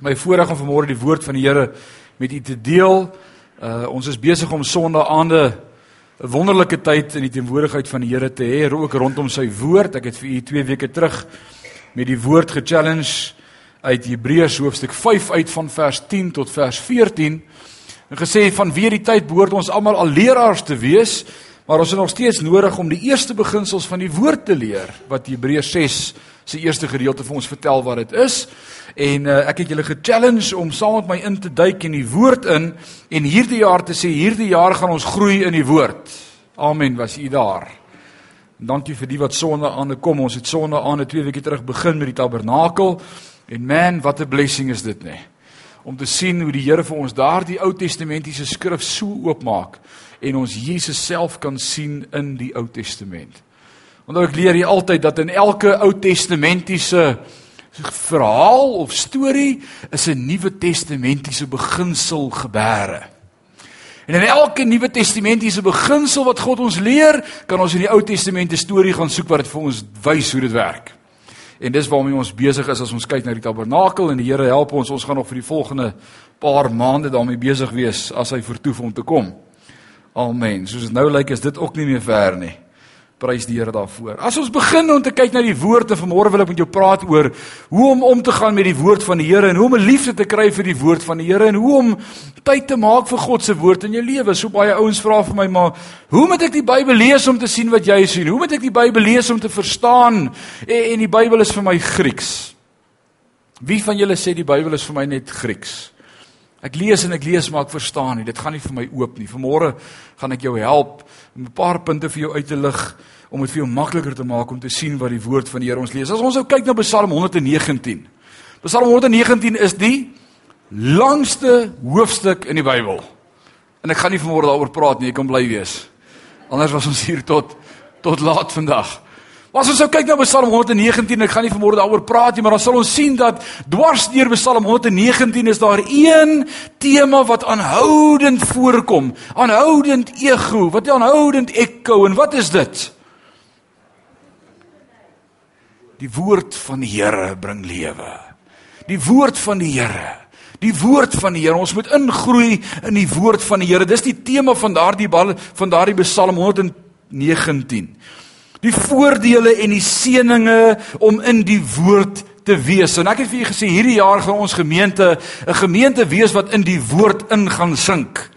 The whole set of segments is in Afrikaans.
My voorreg om vanmôre die woord van die Here met u te deel. Uh ons is besig om Sondaande 'n wonderlike tyd in die teenwoordigheid van die Here te hê, ook rondom sy woord. Ek het vir u 2 weke terug met die woord ge-challenge uit Hebreërs hoofstuk 5 uit van vers 10 tot vers 14 en gesê van weer die tyd behoort ons almal al leraars te wees, maar ons het nog steeds nodig om die eerste beginsels van die woord te leer wat Hebreërs 6 se eerste gedeelte vir ons vertel wat dit is. En uh, ek het julle ge-challenge om saam met my in te duik in die woord in en hierdie jaar te sê hierdie jaar gaan ons groei in die woord. Amen, was u daar. En dankie vir die wat sonde aan kom. Ons het sonde aan 2 weke terug begin met die tabernakel. En man, wat 'n blessing is dit nê. Om te sien hoe die Here vir ons daardie Ou Testamentiese skrif so oopmaak en ons Jesus self kan sien in die Ou Testament. Want ek leer jy altyd dat in elke Ou Testamentiese verhaal of storie is 'n Nuwe Testamentiese beginsel gebeure. En in elke Nuwe Testamentiese beginsel wat God ons leer, kan ons in die Ou Testament 'n storie gaan soek wat dit vir ons wys hoe dit werk. En dis waarmee ons besig is as ons kyk na die tabernakel en die Here help ons, ons gaan nog vir die volgende paar maande daarmee besig wees as hy vertoef om te kom. Amen. Soos dit nou lyk is dit ook nie meer ver nie. Prys die Here daarvoor. As ons begin om te kyk na die woord en vanmôre wil ek met jou praat oor hoe om om te gaan met die woord van die Here en hoe om 'n liefde te kry vir die woord van die Here en hoe om tyd te maak vir God se woord in jou lewe. So baie ouens vra vir my maar, hoe moet ek die Bybel lees om te sien wat jy sien? Hoe moet ek die Bybel lees om te verstaan? En, en die Bybel is vir my Grieks. Wie van julle sê die Bybel is vir my net Grieks? Ek lees en ek lees maar ek verstaan nie. Dit gaan nie vir my oop nie. Vanmôre gaan ek jou help om 'n paar punte vir jou uit te lig om dit vir jou makliker te maak om te sien wat die woord van die Here ons lees. As ons nou kyk na Psalm 119. Psalm 119 is die langste hoofstuk in die Bybel. En ek gaan nie vanmôre daaroor praat nie, ek kan bly wees. Anders was ons hier tot tot laat vandag. Maar as ons nou kyk na Psalm 119, ek gaan nie vanmôre daaroor praat nie, maar dan sal ons sien dat dwars deur Psalm 119 is daar een tema wat aanhoudend voorkom, aanhoudend ego, wat aanhoudend ekko en wat is dit? Die woord van die Here bring lewe. Die woord van die Here. Die woord van die Here. Ons moet ingroei in die woord van die Here. Dis die tema van daardie van daardie Psalm 119 die voordele en die seënings om in die woord te wees. En ek het vir julle gesê hierdie jaar gaan ons gemeente 'n gemeente wees wat in die woord in gaan sink.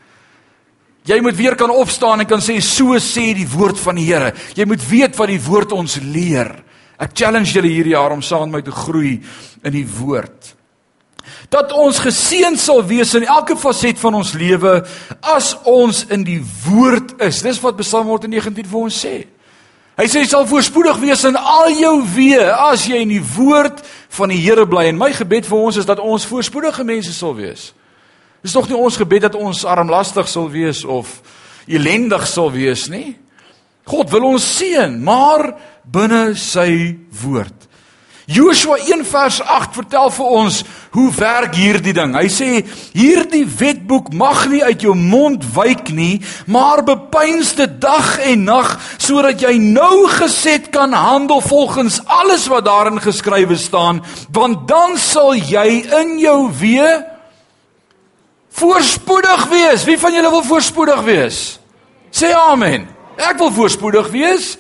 Jy moet weer kan opstaan en kan sê so sê die woord van die Here. Jy moet weet wat die woord ons leer. Ek challenge julle hierdie jaar om saam met my te groei in die woord. Dat ons geseën sal wees in elke faset van ons lewe as ons in die woord is. Dis wat Psalm 119 vir ons sê. Hy sê jy sal voorspoedig wees in al jou weë as jy in die woord van die Here bly. En my gebed vir ons is dat ons voorspoedige mense sal wees. Dis tog nie ons gebed dat ons armlastig sal wees of elendig sal wees nie. God wil ons seën, maar binne sy woord. Joshua 1 vers 8 vertel vir ons hoe werk hierdie ding. Hy sê hierdie wetboek mag nie uit jou mond wyk nie, maar bepeins dit dag en nag sodat jy nou geset kan handel volgens alles wat daarin geskrywe staan, want dan sal jy in jou weë voorspoedig wees. Wie van julle wil voorspoedig wees? Sê amen. Ek wil voorspoedig wees.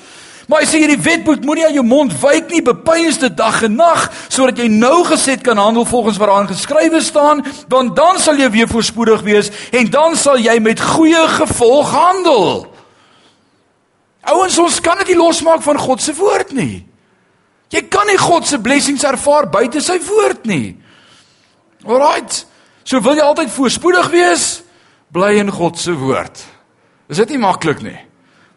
Maar hy sê hierdie wetboek moenie aan jou mond wyk nie, bepeins dit dag en nag sodat jy nou geset kan handel volgens wat daarin geskrywe staan, want dan sal jy weer voorspoedig wees en dan sal jy met goeie gevolg handel. Ouens, ons kan dit nie losmaak van God se woord nie. Jy kan nie God se blessings ervaar buite sy woord nie. Alraight. So wil jy altyd voorspoedig wees, bly in God se woord. Is dit nie maklik nie?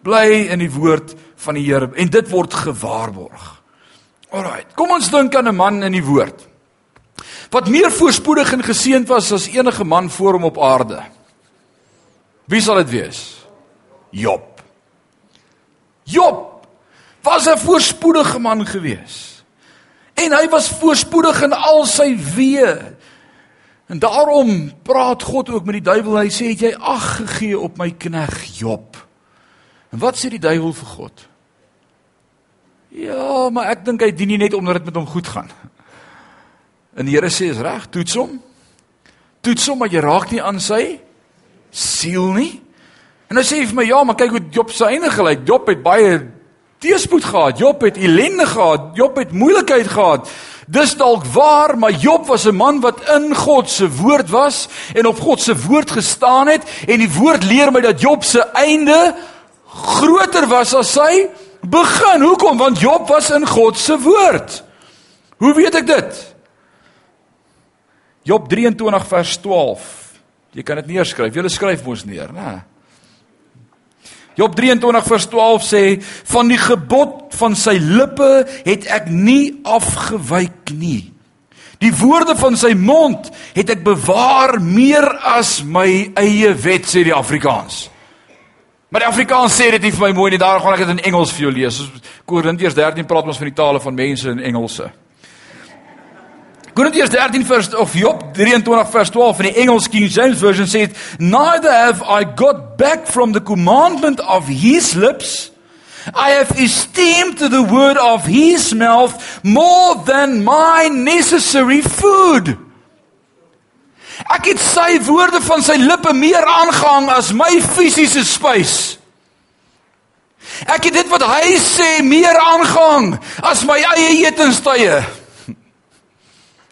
Bly in die woord van die Here en dit word gewaarborg. Alraight. Kom ons dink aan 'n man in die woord. Wat meer voorspoedig en geseënd was as enige man voor hom op aarde. Wie sal dit wees? Job. Job was 'n voorspoedige man gewees. En hy was voorspoedig in al sy weë. En daarom praat God ook met die duiwel. Hy sê: "Het jy ag gegee op my knegg Job?" En wat sê die duiwel vir God? Ja, maar ek dink hy dien nie net omdat dit met hom goed gaan. En die Here sê is reg, toets hom. Toets hom maar jy raak nie aan sy siel nie. En hy sê vir my ja, maar kyk hoe Job se einde gelyk. Job het baie teëspoed gehad. Job het ellende gehad. Job het moeilikheid gehad. Dis dalk waar, maar Job was 'n man wat in God se woord was en op God se woord gestaan het en die woord leer my dat Job se einde groter was as sy begin. Hoekom? Want Job was in God se woord. Hoe weet ek dit? Job 23 vers 12. Jy kan dit neerskryf. Jy skryf mos neer, né? Job 23 vers 12 sê van die gebod van sy lippe het ek nie afgewyk nie. Die woorde van sy mond het ek bewaar meer as my eie wet sê die Afrikaans. Maar die Afrikaans sê dit nie vir my mooi nie. Daar gaan ek dit in Engels vir jou lees. Korintiërs 13 praat ons van die tale van mense in Engelse. Korintiërs 13 vers of Job 23 vers 12 in die Engels King James version sê neither have I got back from the commandment of his lips I have esteemed the word of his mouth more than my necessary food Ek het sy woorde van sy lippe meer aangehang as my fisiese spys Ek het dit wat hy sê meer aangehang as my eie etenstye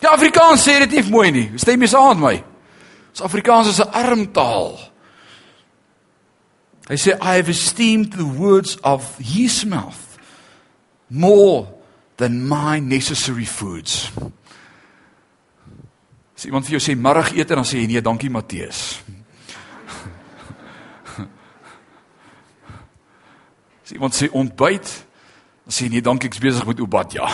Die Afrikaans sê dit nie mooi nie. Stem jy saam met my? Ons Afrikaans is 'n arm taal. Hy sê I have esteemed the words of his mouth more than my necessary foods. As iemand vir jou sê middagete dan sê jy nee, dankie Matteus. As iemand sê ontbyt dan sê jy nee, dankie ek's besig met Obadja.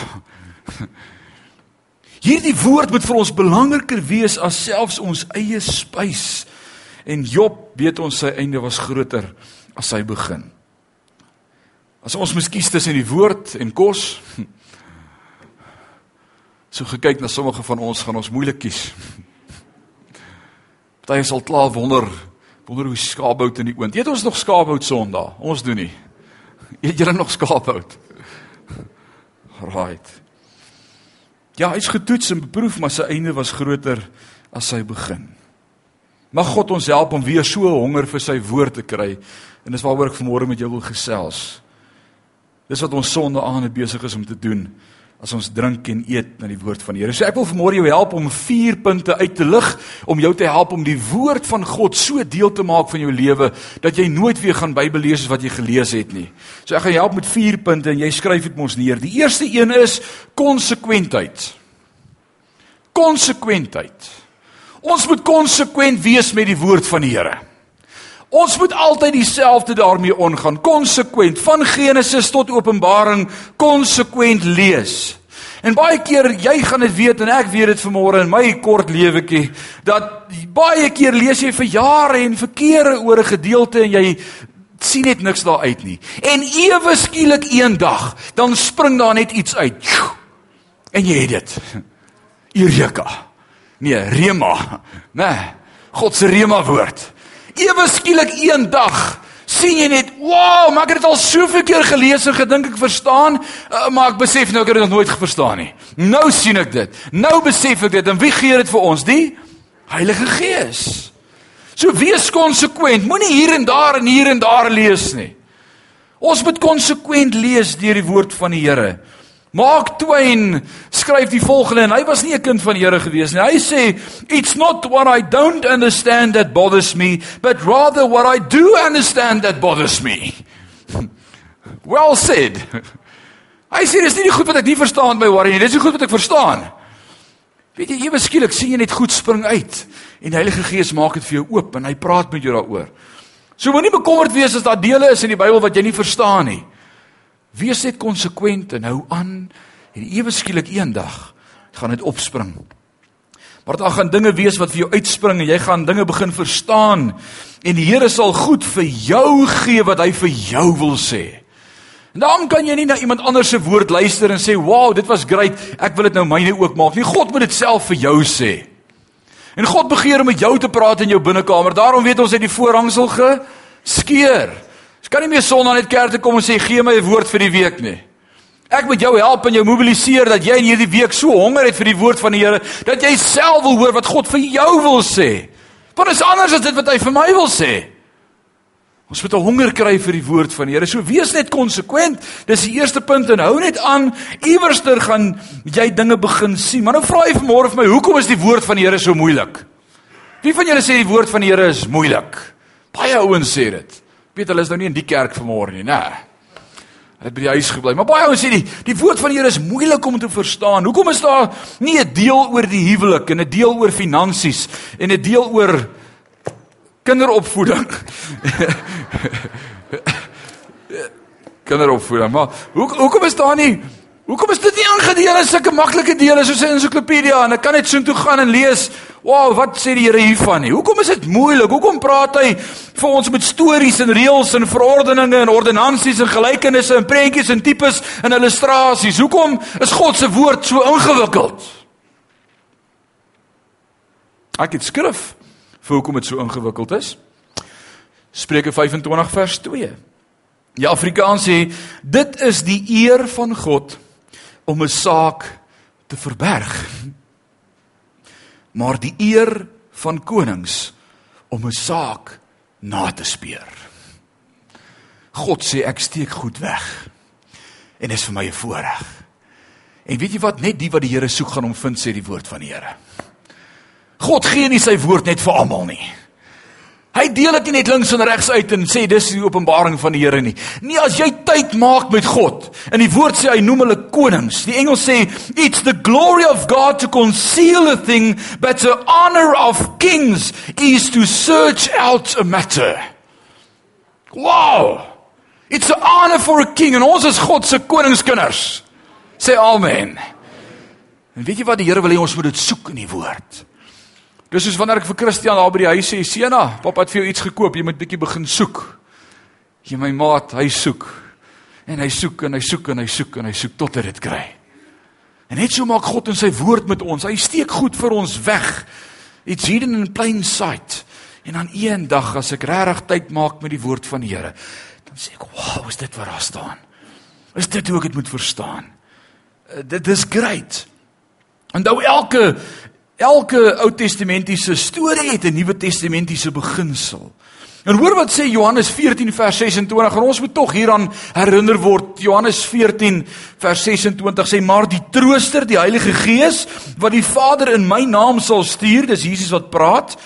Hierdie woord moet vir ons belangriker wees as selfs ons eie spys. En Job weet ons sy einde was groter as sy begin. As ons miskies tussen die woord en kos so gekyk na sommige van ons gaan ons moeilik kies. Party sal klaar wonder wonder hoe skaapbout in die oond. Eet ons nog skaapbout Sondag? Ons doen nie. Eet julle nog skaapbout? Right. Ja, hy's getoets en beproef, maar sy einde was groter as sy begin. Mag God ons help om weer so honger vir sy woord te kry. En dis waaroor ek vanmôre met jou wil gesels. Dis wat ons sonde aan besig is om te doen as ons drink en eet na die woord van die Here. So ek wil vanmôre jou help om vier punte uit te lig om jou te help om die woord van God so deel te maak van jou lewe dat jy nooit weer gaan Bybel lees as wat jy gelees het nie. So ek gaan jou help met vier punte en jy skryf dit mos neer. Die eerste een is konsekwentheid. Konsekwentheid. Ons moet konsekwent wees met die woord van die Here. Ons moet altyd dieselfde daarmee omgaan, konsekwent van Genesis tot Openbaring konsekwent lees. En baie keer jy gaan dit weet en ek weet dit vanmôre in my kort lewetjie dat baie keer lees jy vir jare en verkeere oor 'n gedeelte en jy sien net niks daar uit nie. En ewe skielik eendag dan spring daar net iets uit. En jy het dit. Eureka. Nee, rema. Nee. God se rema woord. Ewe skielik een dag sien jy net, "Wow, maar ek het dit al soveel keer gelees en gedink ek verstaan, uh, maar ek besef nou ek het dit nog nooit verstaan nie." Nou sien ek dit. Nou besef ek dit en wie gee dit vir ons? Die Heilige Gees. So wees konsekwent. Moenie hier en daar en hier en daar lees nie. Ons moet konsekwent lees deur die woord van die Here. Mark Twain skryf die volgende en hy was nie 'n kind van die Here gewees nie. Hy sê it's not what I don't understand that bothers me, but rather what I do understand that bothers me. Well said. Hy sê dis nie die goed wat ek nie verstaan by worry nie, dis die goed wat ek verstaan. Weet jy, ewe skielik sien jy net goed spring uit en die Heilige Gees maak dit vir jou oop en hy praat met jou daaroor. So moenie bekommerd wees as daar dele is in die Bybel wat jy nie verstaan nie. Wees net konsekwent en hou aan en ewe skielik eendag gaan dit opspring. Maar daar gaan dinge wees wat vir jou uitspring en jy gaan dinge begin verstaan en die Here sal goed vir jou gee wat hy vir jou wil sê. En dan kan jy nie na iemand anders se woord luister en sê, "Wow, dit was great. Ek wil dit nou myne ook maak." Nie God moet dit self vir jou sê. En God begeer om met jou te praat in jou binnekamer. Daarom weet ons hy die voorhangsel geskeer. Kan nie meer Sondag net kerk toe kom en sê gee my 'n woord vir die week nie. Ek moet jou help en jou mobiliseer dat jy in hierdie week so honger het vir die woord van die Here dat jy self wil hoor wat God vir jou wil sê. Want is anders as dit wat hy vir my wil sê. Ons moet 'n honger kry vir die woord van die Here. So wees net konsekwent. Dis die eerste punt en hou net aan. Iewerster gaan jy dinge begin sien. Maar nou vra jy vanmôre vir my, hoekom is die woord van die Here so moeilik? Wie van julle sê die woord van die Here is moeilik? Baie ouens sê dit. Weet hulle is nou nie in die kerk vanmôre nie, né? Hulle het by die huis gebly. Maar baie ouens sê die die woord van die Here is moeilik om te verstaan. Hoekom is daar nie 'n deel oor die huwelik en 'n deel oor finansies en 'n deel oor kinderopvoeding? kinderopvoeding. Maar hoe hoekom is daar nie Hoekom is dit nie ingedeel in sulke maklike dele soos 'n ensiklopedia en ek kan net soontoe gaan en lees, "Wow, wat sê die Here hiervan nie?" Hoekom is dit moeilik? Hoekom praat hy vir ons met stories en reëls en verordeninge en ordonnansies en gelykenisse en prentjies en tipes en illustrasies? Hoekom is God se woord so ingewikkeld? Ek het skrif vir hoekom dit so ingewikkeld is. Spreuke 25 vers 2. Die Afrikaans sê dit is die eer van God om 'n saak te verberg. Maar die eer van konings om 'n saak na te speur. God sê ek steek goed weg. En dit is vir my 'n voorreg. En weet jy wat net die wat die Here soek gaan hom vind sê die woord van die Here. God gee nie sy woord net vir almal nie. Hy deel dit nie net links en regs uit en sê dis die openbaring van die Here nie. Nie as jy tyd maak met God. In die woord sê hy noem hulle konings. Die Engels sê it's the glory of God to conceal a thing but the honor of kings is to search out a matter. Wow! It's an honor for a king en ons is God se koningskinders. Sê amen. En weet jy wat die Here wil hê ons moet dit soek in die woord. Dis soos wanneer ek vir Christian daar by die huis sê, "Sena, pappa het vir jou iets gekoop, jy moet bietjie begin soek." Jy my maat, hy soek. En hy soek en hy soek en hy soek en hy soek tot hy dit kry. En net so maak God in sy woord met ons. Hy steek goed vir ons weg. It's hidden in plain sight. En dan eendag as ek regtig tyd maak met die woord van die Here, dan sê ek, "Wow, is dit wat daar staan?" Is dit hoe ek dit moet verstaan? Uh, dit is great. En nou elke Elke Ou Testamentiese storie het 'n Nuwe Testamentiese beginsel. En hoor wat sê Johannes 14 vers 26 en ons moet tog hieraan herinner word. Johannes 14 vers 26 sê maar die Trooster, die Heilige Gees wat die Vader in my naam sal stuur, dis Jesus wat praat.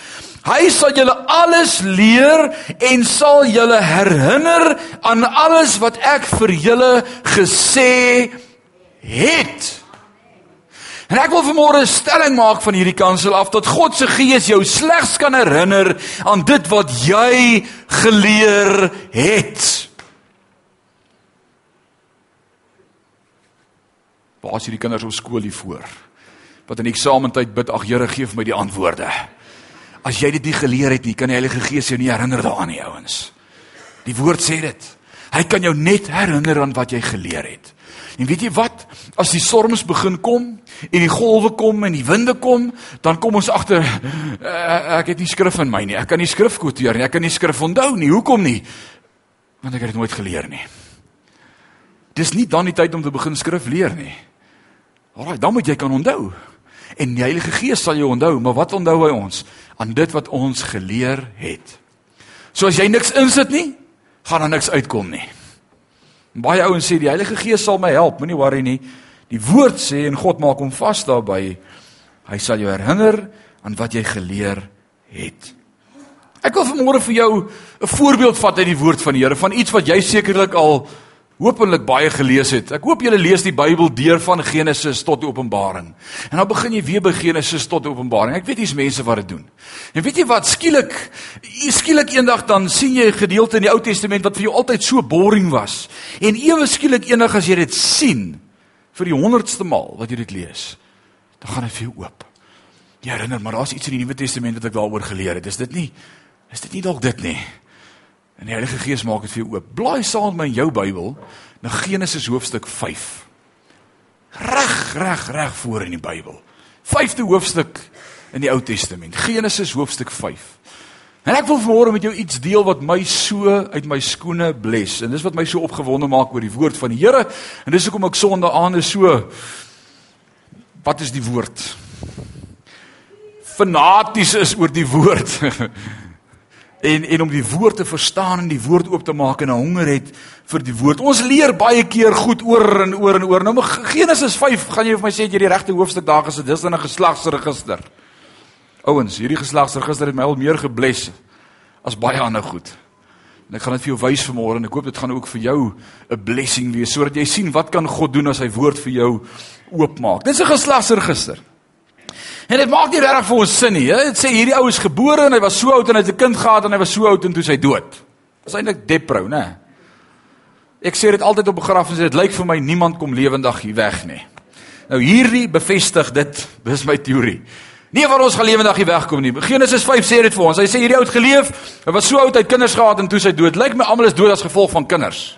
Hy sal julle alles leer en sal julle herinner aan alles wat ek vir julle gesê het. En ek wil vanmôre 'n stelling maak van hierdie kansel af dat God se gees jou slegs kan herinner aan dit wat jy geleer het. Waar is hierdie kinders op skool hier voor? Wat in eksamentyd bid, ag Here, gee vir my die antwoorde. As jy dit nie geleer het nie, kan die Heilige Gees jou nie herinner daaraan nie, ouens. Die woord sê dit. Hy kan jou net herinner aan wat jy geleer het. En weet jy wat? As die storms begin kom en die golwe kom en die winde kom, dan kom ons agter uh, ek het nie skrif in my nie. Ek kan nie skrif kwoteer nie. Ek kan nie skrif onthou nie. Hoekom nie? Want ek het dit nooit geleer nie. Dis nie dan die tyd om te begin skrif leer nie. Alraai, dan moet jy kan onthou. En die Heilige Gees sal jou onthou, maar wat onthou hy ons? Aan dit wat ons geleer het. So as jy niks insit nie, gaan daar niks uitkom nie. Baie ouens sê die Heilige Gees sal my help, moenie worry nie. Die woord sê en God maak hom vas daarbey. Hy sal jou herinner aan wat jy geleer het. Ek wil vanmôre vir jou 'n voorbeeld vat uit die woord van die Here van iets wat jy sekerlik al hopelik baie gelees het. Ek hoop julle lees die Bybel deur van Genesis tot Openbaring. En dan begin jy weer by Genesis tot Openbaring. Ek weet hier's mense wat dit doen. En weet jy wat skielik skielik eendag dan sien jy 'n gedeelte in die Ou Testament wat vir jou altyd so boring was. En ewe skielik eendag as jy dit sien vir die 100ste maal wat jy dit lees, dan gaan dit vir jou oop. Jy herinner maar daar's iets in die Nuwe Testament wat ek daaroor geleer het. Is dit nie? Is dit nie dalk dit nie? En die Heilige Gees maak dit vir jou oop. Blaai saam met my in jou Bybel na Genesis hoofstuk 5. Reg, reg, reg voor in die Bybel. Vyfde hoofstuk in die Ou Testament. Genesis hoofstuk 5. En ek wil vanmôre met jou iets deel wat my so uit my skoene bles en dis wat my so opgewonde maak oor die woord van die Here en dis hoekom ek Sondag aande so wat is die woord? Fanaties is oor die woord. en en om die woord te verstaan en die woord oop te maak en 'n honger het vir die woord. Ons leer baie keer goed oor en oor en oor. Nou Genesis 5 gaan jy vir my sê jy die regte hoofstuk daar gesit. Dis dan 'n geslagsregister. Ouens, hierdie geslagsregister het my al meer gebless as baie ander goed. En ek gaan dit vir jou wys vanmôre en ek hoop dit gaan ook vir jou 'n blessing wees sodat jy sien wat kan God doen as hy woord vir jou oopmaak. Dis 'n geslagsregister. En dit maak nie regtig vir ons sin nie. Dit sê hierdie ou is gebore en hy was so oud en hy het 'n kind gehad en hy was so oud en toe sy dood. Dis eintlik deprou, né? Ek sê dit altyd op begrafnisse, dit lyk vir my niemand kom lewendig hier weg nie. Nou hierdie bevestig dit, dis my teorie. Nie van ons gaan lewendig hier wegkom nie. Genesis 5 sê dit vir ons. Hy sê hierdie ou het geleef. Hy was so oud hy het kinders gehad en toe sy dood. Lyk my almal is dood as gevolg van kinders.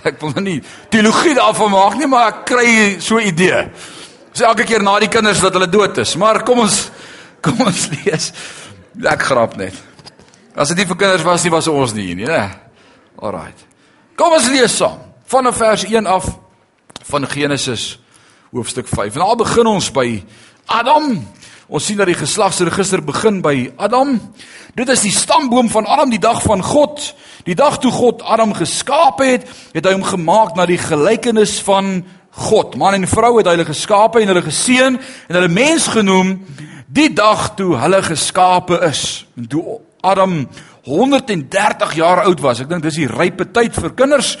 Ek wil nou nie teologie daarvan maak nie, maar ek kry so 'n idee. Sê elke keer na die kinders dat hulle dood is. Maar kom ons kom ons lees. Ek grap net. As dit nie vir kinders was nie, was ons nie hier nie, né? Alraight. Kom ons lees saam van vers 1 af van Genesis hoofstuk 5. En daar begin ons by Adam. Ons sien dat die geslagsregister begin by Adam. Dit is die stamboom van Adam, die dag van God. Die dag toe God Adam geskaap het, het hy hom gemaak na die gelykenis van God. Man en vrou het hy geskaap en hulle geseën en hulle mens genoem die dag toe hulle geskape is. En toe Adam 130 jaar oud was, ek dink dis die rype tyd vir kinders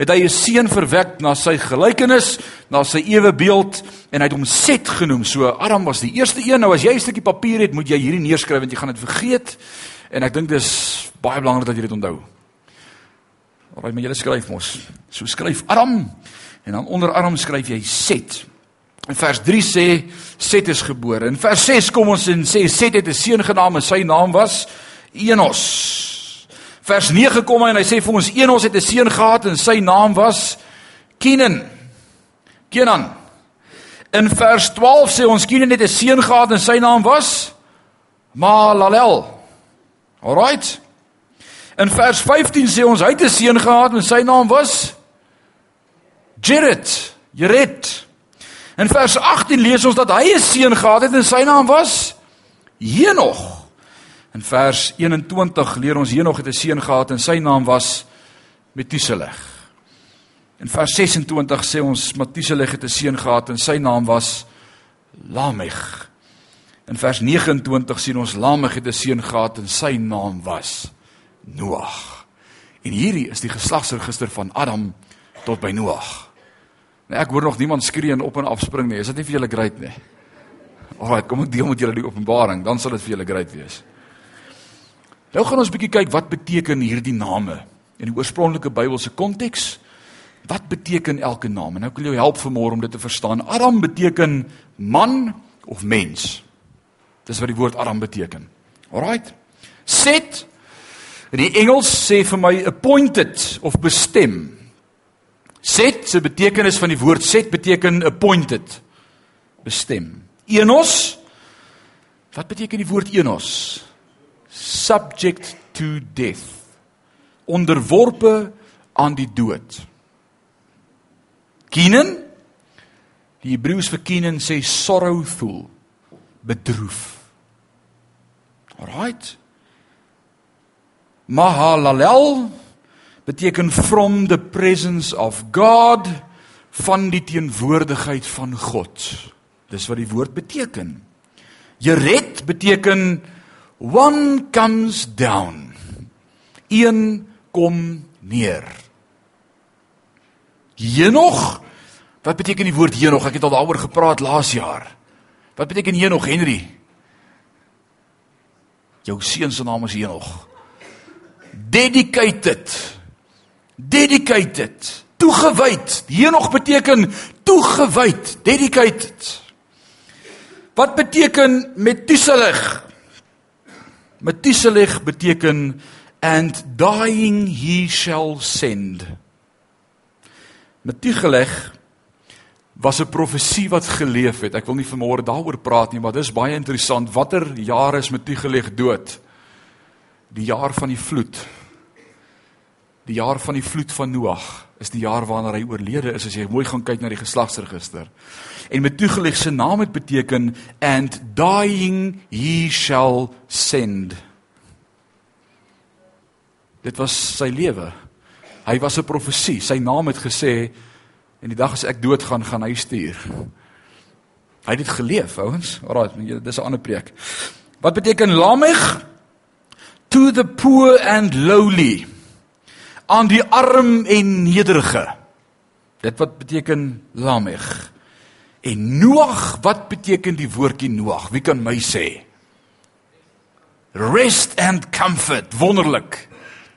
het hy 'n seun verwek na sy gelykenis, na sy ewebeeld en hy het hom Set genoem. So Adam was die eerste een. Nou as jy 'n stukkie papier het, moet jy hierdie neerskryf want jy gaan dit vergeet. En ek dink dis baie belangrik dat jy dit onthou. Alraai, maar jy skryf mos. So skryf Adam en dan onder Adam skryf jy Set. In vers 3 sê Set is gebore. In vers 6 kom ons en sê Set het 'n seun genaam en sy naam was Enos vers 9 kom hy en hy sê vir ons Enos het 'n seun gehad en sy naam was Kenan. Kenan. In vers 12 sê ons Kenan het 'n seun gehad en sy naam was Mahalalel. Alraight. In vers 15 sê ons hy het 'n seun gehad en sy naam was Jared. Jared. In vers 18 lees ons dat hy 'n seun gehad het en sy naam was Henog. In vers 21 leer ons Henog het 'n seun gehad en sy naam was Metuseleg. In vers 26 sê ons Metuseleg het 'n seun gehad en sy naam was Lameg. In vers 29 sien ons Lameg het 'n seun gehad en sy naam was Noag. En hierdie is die geslagsregister van Adam tot by Noag. Nou ek hoor nog niemand skree en op en af spring nie. Is dit nie vir julle great nie? Alraai, kom ek deel met julle die openbaring, dan sal dit vir julle great wees. Nou gaan ons bietjie kyk wat beteken hierdie name in die oorspronklike Bybelse konteks. Wat beteken elke naam? En nou kan jy help vanmôre om dit te verstaan. Adam beteken man of mens. Dis wat die woord Adam beteken. Alraight. Set in die Engels sê vir my appointed of bestem. Set se betekenis van die woord set beteken appointed. Bestem. Enos Wat beteken die woord Enos? subject to death onderworpe aan die dood Kenan die Hebreëus vir Kenan sê sorrowful bedroef Alright Mahalalel beteken from the presence of God van die teenwoordigheid van God dis wat die woord beteken Jered beteken One comes down. Een kom neer. Henog? Wat beteken die woord Henog? Ek het al daaroor gepraat laas jaar. Wat beteken Henog, Henry? Jou seun se naam is Henog. Dedicated. Dedicated. Toegewyd. Henog beteken toegewyd, dedicated. Wat beteken Metuselig? Metuseleg beteken and dying he shall send. Metuseleg was 'n profesie wat geleef het. Ek wil nie vanmôre daaroor praat nie, maar dis baie interessant. Watter jaar is Methuselah dood? Die jaar van die vloed. Die jaar van die vloed van Noag is die jaar waarna hy oorlede is as jy mooi gaan kyk na die geslagsregister. En Methuselah se naam het beteken and dying he shall send. Dit was sy lewe. Hy was 'n profesie. Sy naam het gesê En die dag as ek doodgaan, gaan hy stuur. Hy het dit geleef, ouens. Alraai, dis 'n ander preek. Wat beteken Lamech? To the poor and lowly. Aan die arm en nederige. Dit wat beteken Lamech. En Noag, wat beteken die woordjie Noag? Wie kan my sê? Rest and comfort. Wonderlik.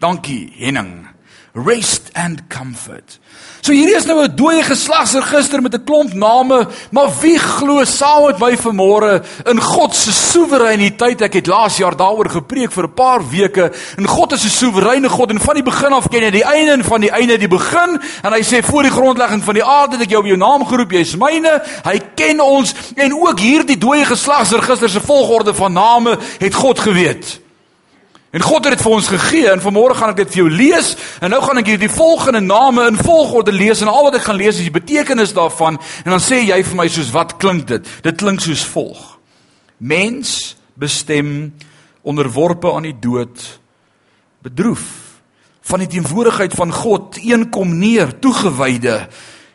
Dankie, Henning. Rest and comfort. So hierdie is nou 'n dooie geslagsregister met 'n klomp name, maar wie glo saam met my vanmôre in God se soewereiniteit? Ek het laas jaar daaroor gepreek vir 'n paar weke. En God is 'n soewereine God en van die begin af ken hy die einde en van die einde die begin. En hy sê voor die grondlegging van die aarde het ek jou op jou naam geroep, jy is myne. Hy ken ons en ook hierdie dooie geslagsregister se volgorde van name het God geweet. En God het dit vir ons gegee en vanmôre gaan ek dit vir jou lees en nou gaan ek hierdie volgende name in volgorde lees en al wat ek gaan lees is die betekenis daarvan en dan sê jy vir my soos wat klink dit? Dit klink soos volg. Mens bestem onderworpe aan die dood bedroef van die teenwoordigheid van God een kom neer toegewyde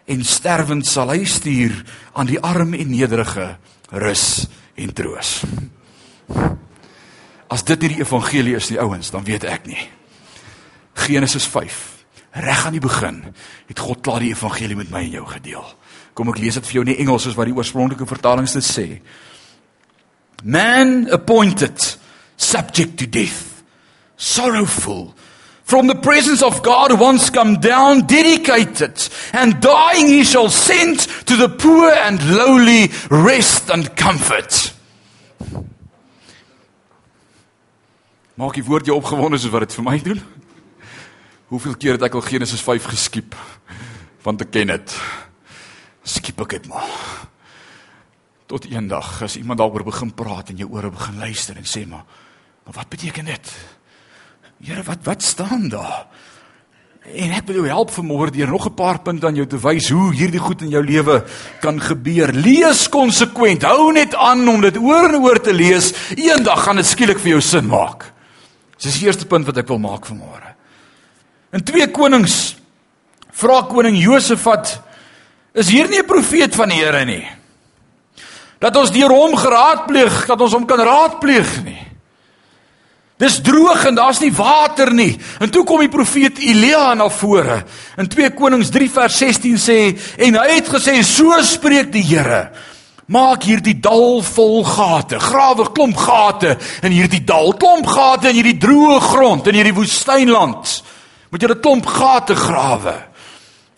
en sterwend sal hy stuur aan die arm en nederige rus en troos. As dit nie die evangelie is nie ouens, dan weet ek nie. Genesis 5. Reg aan die begin het God klaar die evangelie met my en jou gedeel. Kom ek lees dit vir jou in die Engels soos wat die oorspronklike vertalings dit sê. Man appointed subject to death, sorrowful from the presence of God once come down dedicated and dying he shall send to the poor and lowly rest and comfort. Maak die woord jou opgewonde soos wat dit vir my doen? Hoeveel keer het ek al Genesis 5 geskiep? Want ek ken dit. Skiep ek dit maar. Tot eendag as iemand daaroor begin praat en jou ore begin luister en sê maar, maar wat beteken dit? Here, wat wat staan daar? En ek wil jou help vanmôre deur nog 'n paar punte aan jou te wys hoe hierdie goed in jou lewe kan gebeur. Lees konsekwent. Hou net aan om dit oor en oor te lees. Eendag gaan dit skielik vir jou sin maak. Dis die eerste punt wat ek wil maak vanmôre. In 2 Konings vra koning Josafat is hier nie 'n profeet van die Here nie. Dat ons deur hom geraadpleeg, dat ons hom kan raadpleeg nie. Dis droog en daar's nie water nie. En toe kom die profeet Elia na vore. In 2 Konings 3 vers 16 sê en hy het gesê so spreek die Here. Maak hierdie dal vol gate, grawe klomp gate in hierdie dal, klomp gate in hierdie droë grond in hierdie woestynland. Moet 'n klomp gate grawe.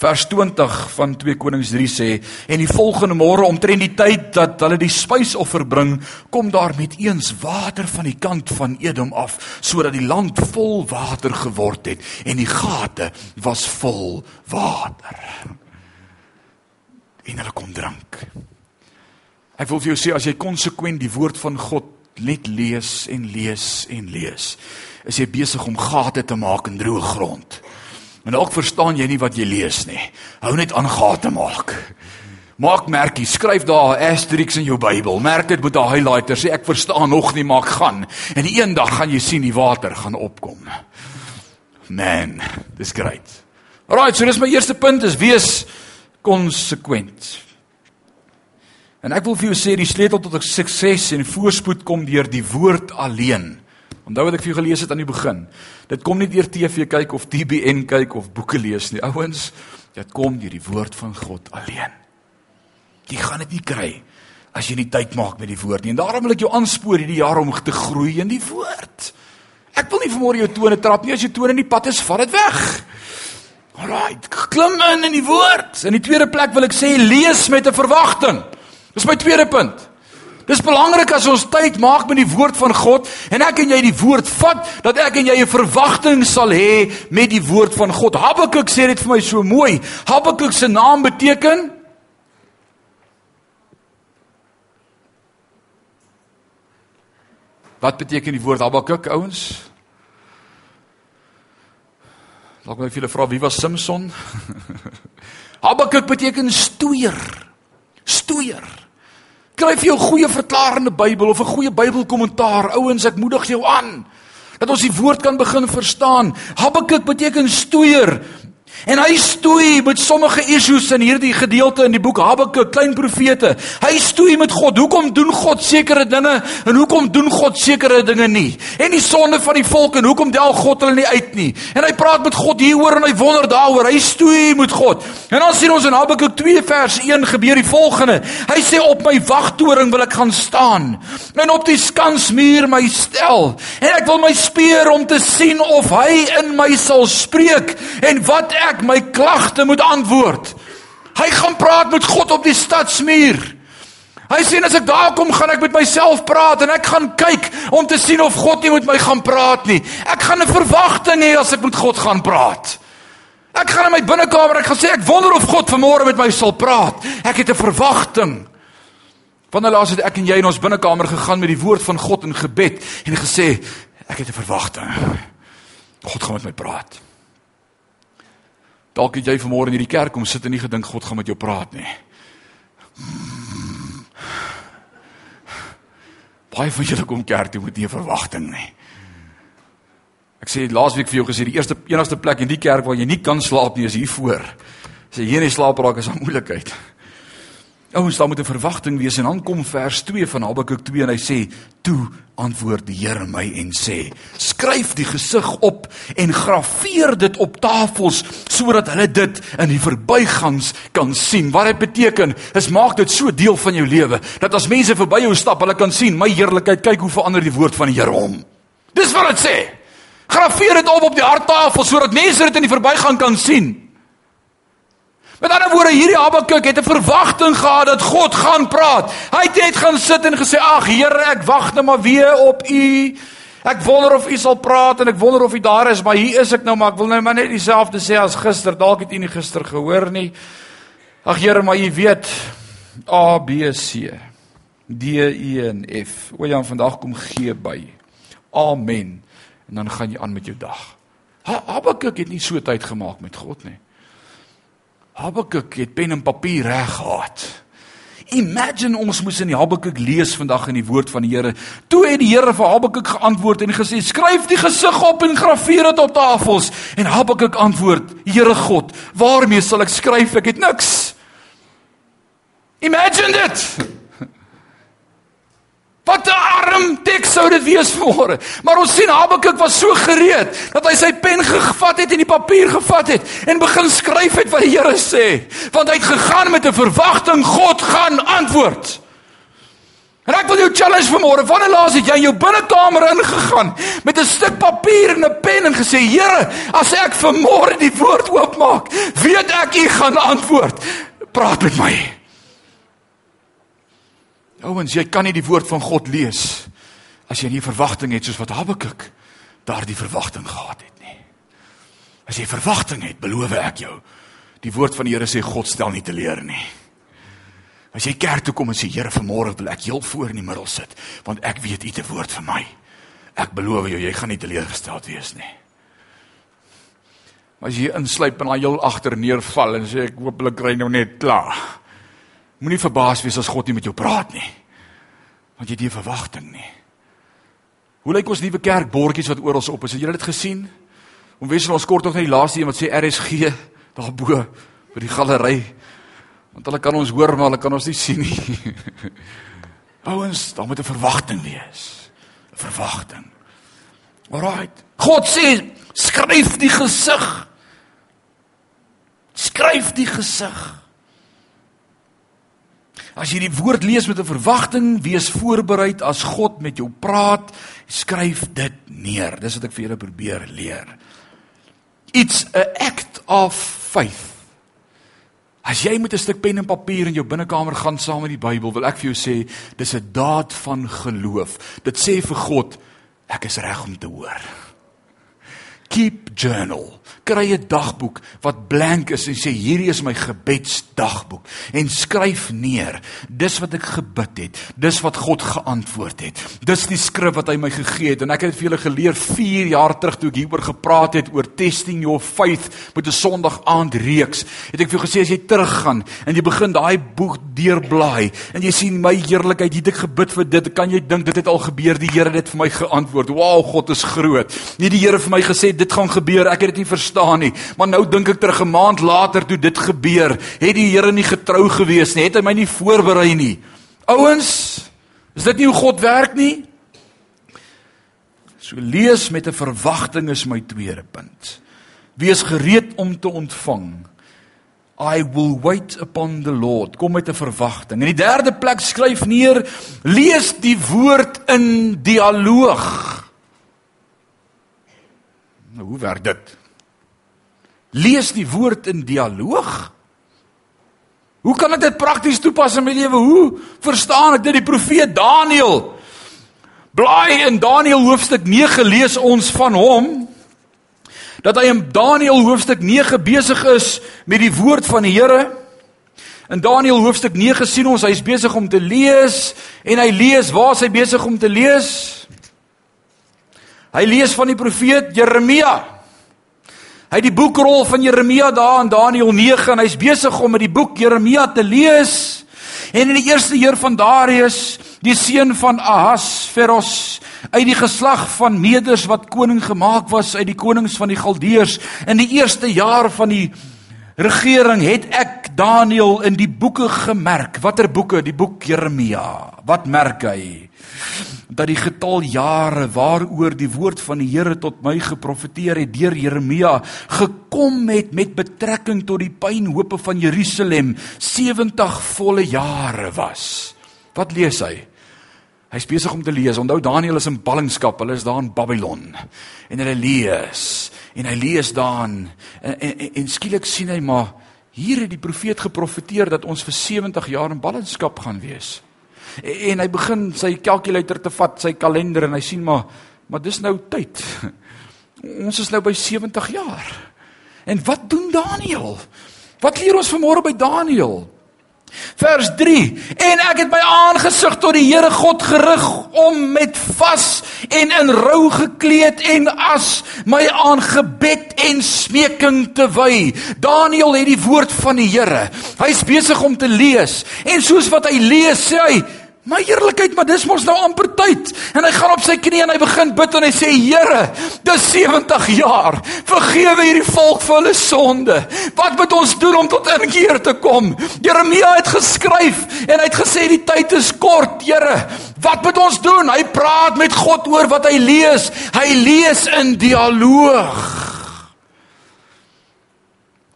Vers 20 van 2 Konings 3 sê en die volgende môre omtrent die tyd dat hulle die spysoffer bring, kom daar met eens water van die kant van Edom af sodat die land vol water geword het en die gate was vol water. En hulle kom drink. Ek wil vir jou sê as jy konsekwent die woord van God net lees en lees en lees, is jy besig om gate te maak in droë grond. En dalk verstaan jy nie wat jy lees nie. Hou net aan gate maak. Maak merkie, skryf daar 'n asterisk in jou Bybel. Merk dit met 'n highlighter, sê ek verstaan nog nie, maar ek gaan. En eendag gaan jy sien die water gaan opkom. Man, dis great. Alright, so dis my eerste punt is wees konsekwent. En ek wil vir jou sê die sleutel tot sukses en voorspoed kom deur die woord alleen. Onthou wat ek vir jou gelees het aan die begin. Dit kom nie deur TV kyk of TBN kyk of boeke lees nie. Ouens, dit kom deur die woord van God alleen. Jy gaan dit nie kry as jy nie tyd maak met die woord nie. En daarom wil ek jou aanspoor hierdie jaar om te groei in die woord. Ek wil nie vanmôre jou tone trap nie. As jou tone in die pad is, vat dit weg. Alraai, klim in in die woord. In die tweede plek wil ek sê lees met 'n verwagting. Dis my tweede punt. Dis belangrik as ons tyd maak met die woord van God en ek en jy die woord vat dat ek en jy 'n verwagting sal hê met die woord van God. Habakuk sê dit vir my so mooi. Habakuk se naam beteken Wat beteken die woord Habakuk ouens? Dalk moet ek vir julle vra wie was Samson? Habakuk beteken stoeier. Stoeier. Kry vir jou 'n goeie verklarende Bybel of 'n goeie Bybelkommentaar. Ouens, ek moedig jou aan dat ons die woord kan begin verstaan. Habakuk beteken stoeier. En hy stoei met sommige issues in hierdie gedeelte in die boek Habakuk, klein profete. Hy stoei met God. Hoekom doen God sekere dinge en hoekom doen God sekere dinge nie? En die sonde van die volk en hoekom del God hulle nie uit nie? En hy praat met God hieroor en hy wonder daaroor. Hy stoei met God. En dan sien ons in Habakuk 2 vers 1 gebeur die volgende. Hy sê op my wagtoring wil ek gaan staan en op die skansmuur my stel. En ek wil my speer om te sien of hy in my sal spreek en wat ek ek my klagte moet antwoord. Hy gaan praat met God op die stadsmuur. Hy sê as ek daar kom, gaan ek met myself praat en ek gaan kyk om te sien of God nie met my gaan praat nie. Ek gaan 'n verwagting hê as ek met God gaan praat. Ek gaan in my binnekamer, ek gaan sê ek wonder of God vanmôre met my sal praat. Ek het 'n verwagting. Wanneer laas het ek en jy in ons binnekamer gegaan met die woord van God in gebed en gesê ek het 'n verwagting. God gaan met my praat. Dalk het jy vanmôre in hierdie kerk kom sit en nie gedink God gaan met jou praat nie. Baie van julle kom kerk toe met 'n verwagting nie. Ek sê laasweek vir jou gesê die eerste enigste plek in die kerk waar jy nie kan slaap nie is hier voor. As jy hier nie slaap raak is 'n moeilikheid. Ouens, daar moet 'n verwagting wees en dan kom vers 2 van Habakuk 2 en hy sê: "Toe antwoord die Here my en sê: Skryf die gesig op en graweer dit op tafels sodat hulle dit in die verbygangs kan sien." Wat dit beteken, is maak dit so deel van jou lewe dat as mense verby jou stap, hulle kan sien, "My heerlikheid, kyk hoe verander die woord van die Here hom." Dis wat dit sê. Graweer dit op op die harttafel sodat mense dit in die verbygang kan sien. Met ander woorde, hierdie Habakuk het 'n verwagting gehad dat God gaan praat. Hy het net gaan sit en gesê: "Ag Here, ek wag net maar weer op U. Ek wonder of U sal praat en ek wonder of U daar is, maar hier is ek nou, maar ek wil nou maar net dieselfde sê as gister. Dalk het U nie gister gehoor nie. Ag Here, maar U weet A B C D E en F. O ja, vandag kom G by. Amen. En dan gaan jy aan met jou dag. Habakuk het nie so tyd gemaak met God nie. Habakuk het pen en papier reg gehad. Imagine ons moes in die Habakuk lees vandag in die woord van die Here. Toe het die Here vir Habakuk geantwoord en gesê: "Skryf die gesig op en graweer dit op tafels." En Habakuk antwoord: "Here God, waarmee sal ek skryf? Ek het niks." Imagine dit. Wat 'n arm sou dit wees môre. Maar ons sien Habakuk was so gereed dat hy sy pen gevat het en die papier gevat het en begin skryf het wat die Here sê, want hy het gegaan met 'n verwagting God gaan antwoord. En ek wil jou challenge vanmôre, wanneer laas het jy in jou binnekamer ingegaan met 'n stuk papier en 'n pen en gesê, Here, as ek vanmôre die woord oopmaak, weet ek U gaan antwoord. Praat met my. Ouens, jy kan nie die woord van God lees as jy nie verwagting het soos wat Habakuk daardie verwagting gehad het nie. As jy verwagting het, beloof ek jou, die woord van die Here sê God stel nie teleur nie. As jy kerk toe kom en sê Here, vanmôre wil ek heel voor in die middel sit, want ek weet U 'n woord vir my. Ek beloof jou, jy gaan nie teleurgesteld wees nie. Maar as jy insluip en dan heel agter neerval en sê ek hoop hulle kry nou net klaar. Moenie verbaas wees as God nie met jou praat nie. Want jy het nie verwagting nie. Hoe lyk ons nuwe kerk bordjies wat oral op is? Het julle dit gesien? Om wissel ons kort nog net die laaste een wat sê RSG daarbo by die galery. Want hulle kan ons hoor maar hulle kan ons nie sien nie. Ouens, daar moet 'n verwagting wees. 'n Verwagting. Alraight. God sê skryf die gesig. Skryf die gesig. As jy die woord lees met 'n verwagting, wees voorbereid as God met jou praat, skryf dit neer. Dis wat ek vir julle probeer leer. It's a act of faith. As jy met 'n stuk pen en papier in jou binnekamer gaan saam met die Bybel, wil ek vir jou sê, dis 'n daad van geloof. Dit sê vir God, ek is reg om te hoor. Keep journal. Kry 'n dagboek wat blank is en sê hierdie is my gebedsdagboek en skryf neer dis wat ek gebid het. Dis wat God geantwoord het. Dis die skrif wat hy my gegee het en ek het vir julle geleer 4 jaar terug toe ek hieroor gepraat het oor testing your faith met 'n Sondag aand reeks. Het ek vir jou gesê as jy teruggaan en jy begin daai boek deurblaai en jy sien my heerlikheid, het ek gebid vir dit, kan jy dink dit het al gebeur. Die Here het dit vir my geantwoord. Wow, God is groot. Nie die Here vir my gesê dit gaan gebeur. Ek het dit nie verstaan nie. Maar nou dink ek terug 'n maand later toe dit gebeur, het die Here nie getrou gewees nie. Het hy my nie voorberei nie. Ouens, is dit nie hoe God werk nie? So lees met 'n verwagting is my tweede punt. Wees gereed om te ontvang. I will wait upon the Lord. Kom met 'n verwagting. In die derde plek skryf neer, lees die woord in dialoog. Nou, hoe werk dit? Lees die woord in dialoog? Hoe kan ek dit prakties toepas in my lewe? Hoe verstaan ek dit? Die profeet Daniël Blaai in Daniël hoofstuk 9 lees ons van hom dat hy in Daniël hoofstuk 9 besig is met die woord van die Here. In Daniël hoofstuk 9 sien ons hy is besig om te lees en hy lees waar is hy besig om te lees? Hy lees van die profeet Jeremia. Hy het die boekrol van Jeremia daar in Daniël 9 en hy's besig om met die boek Jeremia te lees. En in die eerste jaar van Darius, die seun van Ahasveros, uit die geslag van Meders wat koning gemaak was uit die konings van die Galdeërs, in die eerste jaar van die regering het ek Daniël in die boeke gemerk. Watter boeke? Die boek Jeremia. Wat merk hy? Dat die getal jare waaroor die woord van die Here tot my geprofeteer het deur Jeremia gekom het met betrekking tot die pynhope van Jerusalem 70 volle jare was. Wat lees hy? Hy's besig om te lees. Onthou Daniël is in ballingskap. Hulle is daar in Babylon. En hy lees en hy lees daan en, en, en, en skielik sien hy maar hier het die profeet geprofeteer dat ons vir 70 jaar in ballingskap gaan wees. En hy begin sy kalkulator te vat, sy kalender en hy sien maar maar dis nou tyd. Ons is nou by 70 jaar. En wat doen Daniël? Wat leer ons vanmôre by Daniël? Vers 3 En ek het my aangesig tot die Here God gerig om met vas en in rou gekleed en as my aan gebed en smeking te wy. Daniël het die woord van die Here. Hy's besig om te lees en soos wat hy lees, sê hy My eerlikheid, maar dis mos nou amper tyd. En hy gaan op sy knie en hy begin bid en hy sê: "Here, dis 70 jaar. Vergewe hierdie volk vir hulle sonde. Wat moet ons doen om tot inkeer te kom?" Jeremia het geskryf en hy het gesê die tyd is kort, Here. Wat moet ons doen? Hy praat met God oor wat hy lees. Hy lees in dialoog.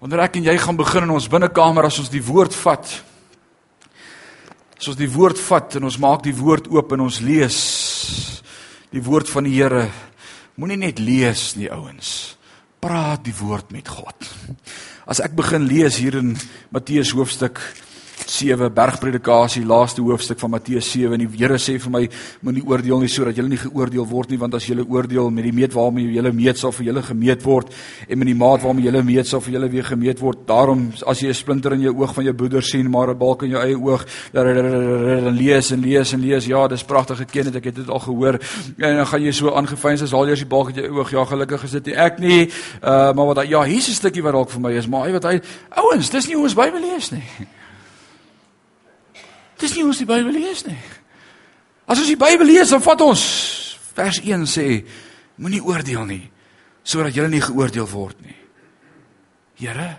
Wanneer ek en jy gaan begin in ons binnekamer as ons die woord vat, As ons die woord vat en ons maak die woord oop en ons lees die woord van die Here, moenie net lees nie ouens. Praat die woord met God. As ek begin lees hier in Matteus hoofstuk 7 bergpredikasie laaste hoofstuk van Matteus 7 en die Here sê vir my moenie oordeel nie sodat julle nie geoordeel word nie want as julle oordeel met die meet waarmee julle meet sal vir julle gemeet word. En met die maat waarmee julle meet sal vir julle weer gemeet word. Daarom as jy 'n splinter in jou oog van jou broeder sien maar 'n balk in jou eie oog dan lees en lees en lees. Ja dis pragtig geken het ek het dit al gehoor. En dan gaan jy so aangefyn as al jy die balk in jou oog. Ja gelukkig is dit nie ek nie. Uh, maar wat ja 'n stukkie wat dalk vir my is maar hy wat hy ouens dis nie hoe ons Bybel lees nie Dis nie hoe ons die Bybel lees nie. As ons die Bybel lees, dan vat ons vers 1 sê moenie oordeel nie sodat jy nie geoordeel word nie. Here,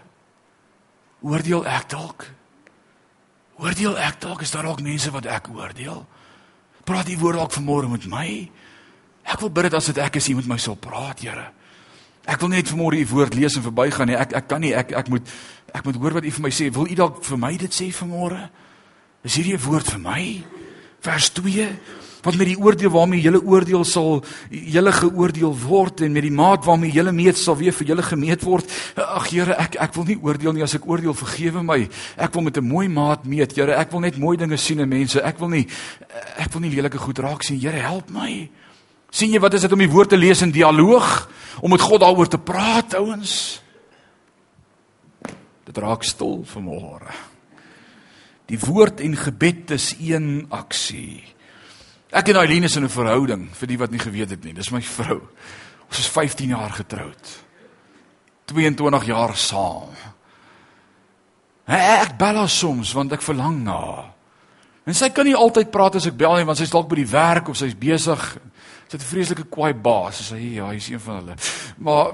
oordeel ek dalk? Oordeel ek dalk is daar dalk mense wat ek oordeel? Praat die woord dalk vanmôre met my? Ek wil bid dat as dit ek is, jy met my sal praat, Here. Ek wil net vanmôre u woord lees en verbygaan nie. Ek ek kan nie ek ek moet ek moet hoor wat u vir my sê. Wil u dalk vir my dit sê vanmôre? Is hierdie 'n woord vir my? Vers 2 Want met die oordeel waarmee julle oordeel sal julle geoordeel word en met die maat waarmee julle meet sal weer vir julle gemeet word. Ag Here, ek ek wil nie oordeel nie as ek oordeel vergewe my. Ek wil met 'n mooi maat meet, Here. Ek wil net mooi dinge sien in mense. Ek wil nie ek wil nie lelike goed raak sien. Here, help my. sien jy wat is dit om die woord te lees in dialoog, om met God daaroor te praat, ouens? Dit raak stil vanmôre. Die woord en gebed is een aksie. Ek en Eileen is in 'n verhouding, vir die wat nie geweet het nie. Dis my vrou. Ons is 15 jaar getroud. 22 jaar saam. Ek bel haar soms want ek verlang na haar. En sy kan nie altyd praat as ek bel nie want sy's dalk by die werk of sy's besig. Sy't 'n vreeslike kwaai baas. Sy sê ja, hy's een van hulle. Maar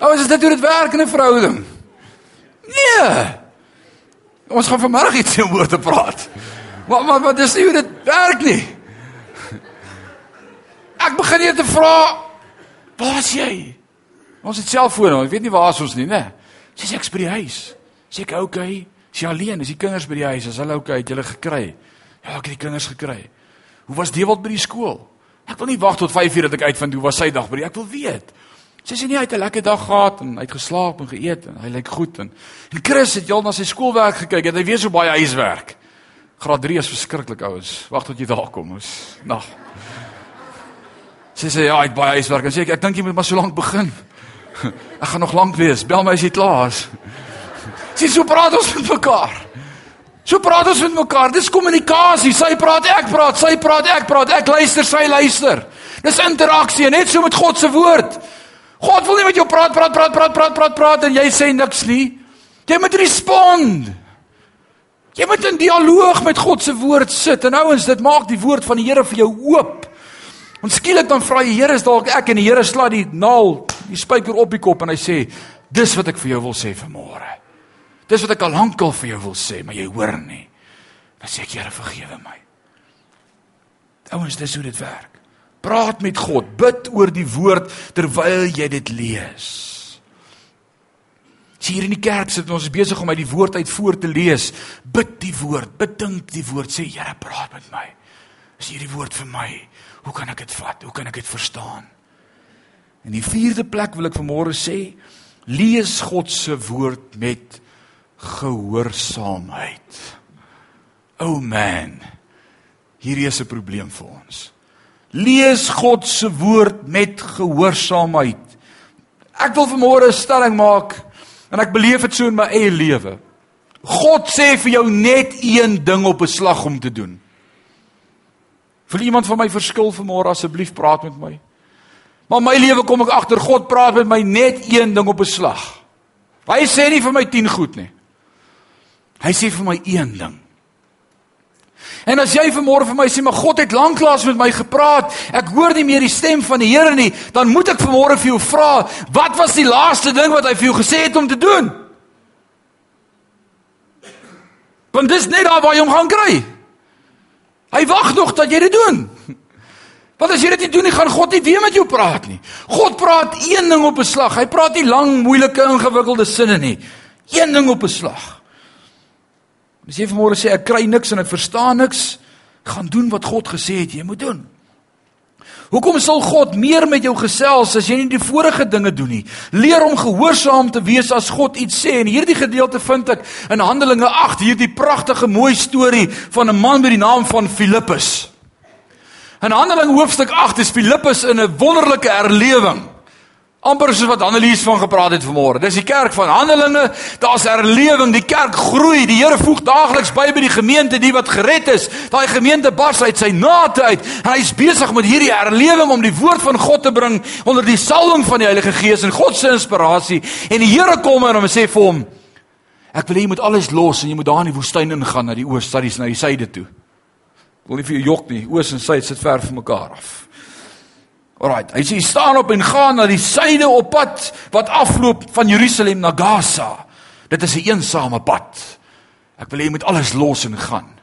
Oh, is dit dit werk in 'n verhouding? Nee. Ons gaan vanmiddag iets oor te praat. Maar maar wat is hoe dit werk nie. Ek begin hier te vra, waar is jy? Ons het selfone, ek weet nie waar ons nie, né? Sê ek by die huis. Sê ek okay? Sy alleen, is die kinders by die huis, is hulle okay, het julle gekry? Ja, ek het die kinders gekry. Hoe was Dewald by die skool? Ek wil nie wag tot 5uur dat ek uitvind hoe was sy dag by die. Ek wil weet. Sy sê nie hy het 'n lekker dag gehad en hy het geslaap en geëet en hy lyk goed en en Chris het heel na sy skoolwerk gekyk. Het hy weer so baie huiswerk. Graad 3 is verskriklik ouens. Wag tot jy daar kom. Ons nag. Sy sê ja, hy het baie huiswerk en sê ek ek dink jy moet maar so lank begin. Ek gaan nog lank wees. Bel my as jy klaar is. Sien so praat ons met mekaar. So praat ons met mekaar. Dis kommunikasie. Sy praat, ek praat, sy praat, ek praat, ek luister, sy luister. Dis interaksie, net so met God se woord. God wil nie met jou praat, praat, praat, praat, praat, praat, praat en jy sê niks nie. Jy moet respond. Jy moet in dialoog met God se woord sit. En ouens, dit maak die woord van die Here vir jou oop. Ons skielik dan vra die Here is dalk ek en die Here sla die naal, die spyker op die kop en hy sê, "Dis wat ek vir jou wil sê vanmôre." Dis wat ek al lankal vir jou wil sê, maar jy hoor nie. Dan sê ek, Here, vergewe my. Ouens, dis hoe dit werk. Praat met God, bid oor die woord terwyl jy dit lees. Sien hier in die kerk sit ons besig om uit die woord uit voor te lees. Bid die woord, bedink die woord, sê Here, praat met my. Is hierdie woord vir my? Hoe kan ek dit vat? Hoe kan ek dit verstaan? En die vierde plek wil ek vanmôre sê, lees God se woord met gehoorsaamheid. O oh man. Hierdie is 'n probleem vir ons. Lees God se woord met gehoorsaamheid. Ek wil vanmôre 'n stelling maak en ek beleef dit so in my eie lewe. God sê vir jou net een ding op 'n slag om te doen. Wil iemand van my verskil vanmôre asseblief praat met my? Maar my lewe kom ek agter God praat met my net een ding op 'n slag. Hy sê nie vir my 10 goed nie. Hy sê vir my een ding. En as jy vanmôre vir my sê maar God het lanklaas met my gepraat, ek hoor nie meer die stem van die Here nie, dan moet ek vanmôre vir jou vra, wat was die laaste ding wat hy vir jou gesê het om te doen? Want dis net daar waar jy hom gaan kry. Hy wag nog dat jy dit doen. Want as jy dit nie doen nie, gaan God nie weer met jou praat nie. God praat een ding op 'n slag. Hy praat nie lang, moeilike, ingewikkelde sinne nie. Een ding op 'n slag. As jy vanmôre sê ek kry niks en ek verstaan niks, gaan doen wat God gesê het jy moet doen. Hoekom sal God meer met jou gesels as jy nie die vorige dinge doen nie? Leer om gehoorsaam te wees as God iets sê. En hierdie gedeelte vind ek in Handelinge 8, hierdie pragtige mooi storie van 'n man met die naam van Filippus. In Handelinge hoofstuk 8 is Filippus in 'n wonderlike herlewing amper soos wat Annelies van gepraat het vanmôre. Dis die kerk van Handelinge. Daar's herlewing, die kerk groei. Die Here voeg daagliks by by die gemeente die wat gered is. Daai gemeente bars uit sy nate uit. En hy's besig met hierdie herlewing om die woord van God te bring onder die salwing van die Heilige Gees en God se inspirasie. En die Here kom en hom sê vir hom: Ek wil hê jy moet alles los en jy moet daar in die woestyn ingaan na die oos, na die syde toe. Ek wil nie vir jou jok nie. Oos en suid sit ver van mekaar af. Alraai, hy sê staan op en gaan na die suide op pad wat afloop van Jerusalem na Gaza. Dit is 'n eensame pad. Ek wil hê jy moet alles los en gaan.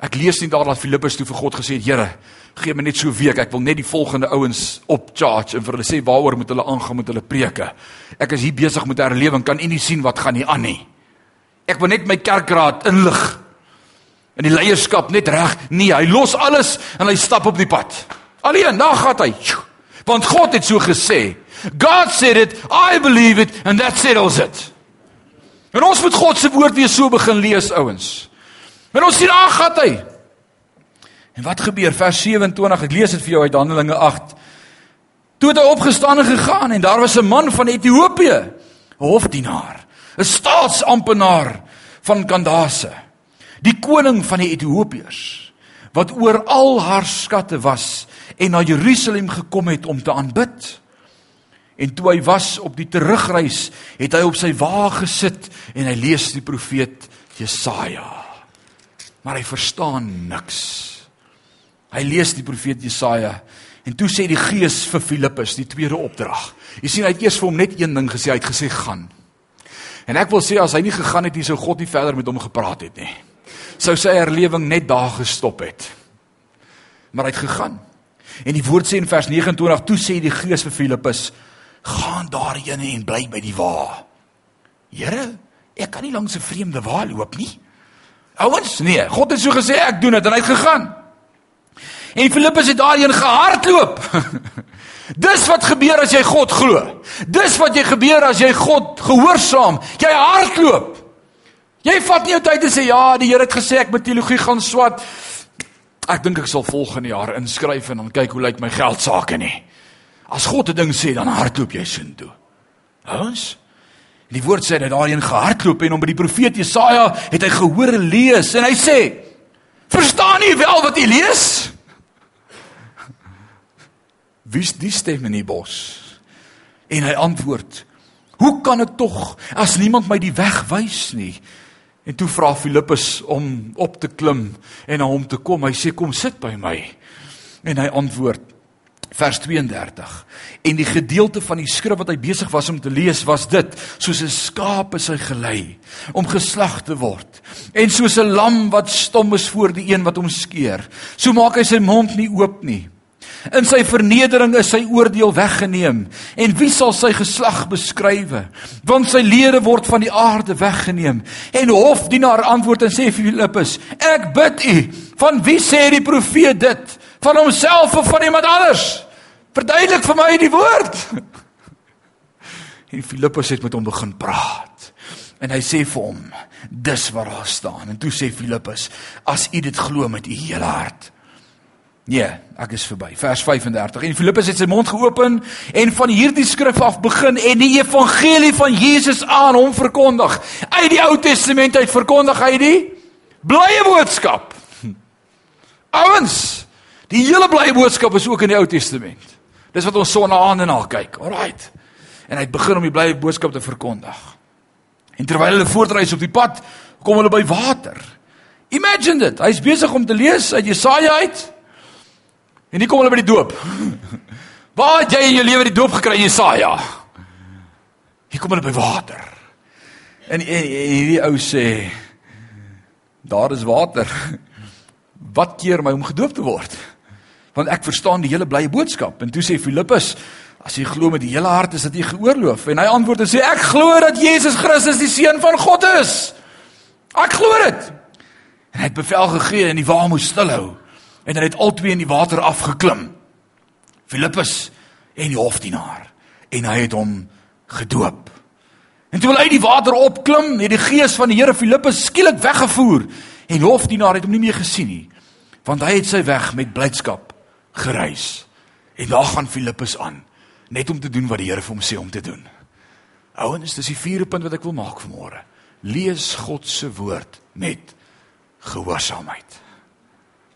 Ek lees nie daar dat Filippus toe vir God gesê het, Here, gee my net so 'n week. Ek wil net die volgende ouens op charge en vir hulle sê waaroor moet hulle aangaan met hulle preke. Ek is hier besig met 'n herlewing. Kan u nie sien wat gaan hier aan nie? Ek wil net my kerkraad inlig. En die leierskap net reg. Nee, hy los alles en hy stap op die pad. Alleen, daar gaan hy. Want God het so gesê. God said it, I believe it and that settles it. En ons moet God se woord weer so begin lees, ouens. En ons sien ag gaan hy. En wat gebeur vers 27? Ek lees dit vir jou uit Handelinge 8. Toe het hy opgestaan en gegaan en daar was 'n man van Ethiopië, 'n hofdienaar, 'n staatsamptenaar van Kandase, die koning van die Ethiopiërs, wat oor al haar skatte was en na Jerusalem gekom het om te aanbid. En toe hy was op die terugreis, het hy op sy wa gesit en hy lees die profeet Jesaja. Maar hy verstaan niks. Hy lees die profeet Jesaja en toe sê die Gees vir Filippus die tweede opdrag. Jy sien hy het eers vir hom net een ding gesê, hy het gesê gaan. En ek wil sê as hy nie gegaan het nie sou God nie verder met hom gepraat het nie. Sou sy herlewing net daar gestop het. Maar hy het gegaan. En die woord sê in vers 29 toe sê die Gees vir Filippus: "Gaan daarheen en bly by die wa." Here, ek kan nie langs 'n vreemde wa loop nie. Ouens, nee, God het so gesê ek doen dit en hy het gegaan. En Filippus het daarheen gehardloop. Dis wat gebeur as jy God glo. Dis wat jy gebeur as jy God gehoorsaam. Jy hardloop. Jy vat nie jou tyd en sê ja, die Here het gesê ek moet teologie gaan swat. Ek dink ek sal volgende jaar inskryf en dan kyk hoe lyk my geld sake nie. As God 'n ding sê, dan hardloop jy sin toe. Ons Die woord sê dat daarin gehardloop en om by die profeet Jesaja het hy gehoor lees en hy sê: "Verstaan jy wel wat jy lees?" Wie's die stem in die bos? En hy antwoord: Hoe kan ek tog as niemand my die weg wys nie? En toe vra Filippus om op te klim en na hom te kom. Hy sê: "Kom sit by my." En hy antwoord vers 32. En die gedeelte van die skrif wat hy besig was om te lees was dit: Soos 'n skaap is hy gelei om geslag te word, en soos 'n lam wat stom is voor die een wat hom skeer, so maak hy sy mond nie oop nie. In sy vernedering is sy oordeel weggeneem. En wie sal sy geslag beskrywe? Want sy lede word van die aarde weggeneem. En hofdienaar antwoord en sê Filippus ek bid u van wie sê die profeet dit? Van homself of van iemand anders? Verduidelik vir my die woord. En Filippus het met hom begin praat. En hy sê vir hom dis wat daar staan. En toe sê Filippus as u dit glo met u hele hart Nee, ek is verby. Vers 35. En Filippus het sy mond geopen en van hierdie skrif af begin en die evangelie van Jesus aan hom verkondig. Uit die Ou Testament uit verkondig hy die blye boodskap. Ouens, die hele blye boodskap is ook in die Ou Testament. Dis wat ons sonne aan en na kyk. Alraight. En hy het begin om die blye boodskap te verkondig. En terwyl hulle voortreis op die pad, kom hulle by water. Imagine dit. Hy's besig om te lees uit Jesaja uit. En hier kom hulle by die doop. Waar het jy in jou lewe die doop gekry, Jesaja? Hier kom hulle by water. En, en, en hierdie ou sê daar is water. Wat keer my om gedoop te word? Want ek verstaan die hele blye boodskap. En toe sê Filippus, as jy glo met die hele hart is dit jy geoorloof. En hy antwoord en sê ek glo dat Jesus Christus die seun van God is. Ek glo dit. En hy het bevel gegee en die wa moes stilhou en hulle het albei in die water afgeklim. Filippus en die hofdienaar en hy het hom gedoop. En toe hy uit die water opklim, het die gees van die Here Filippus skielik weggevoer en die hofdienaar het hom nie meer gesien nie, want hy het sy weg met blydskap gereis. En daar gaan Filippus aan, net om te doen wat die Here vir hom sê om te doen. Ouens, dis die vierde punt wat ek wil maak vanmôre. Lees God se woord met gehoorsaamheid.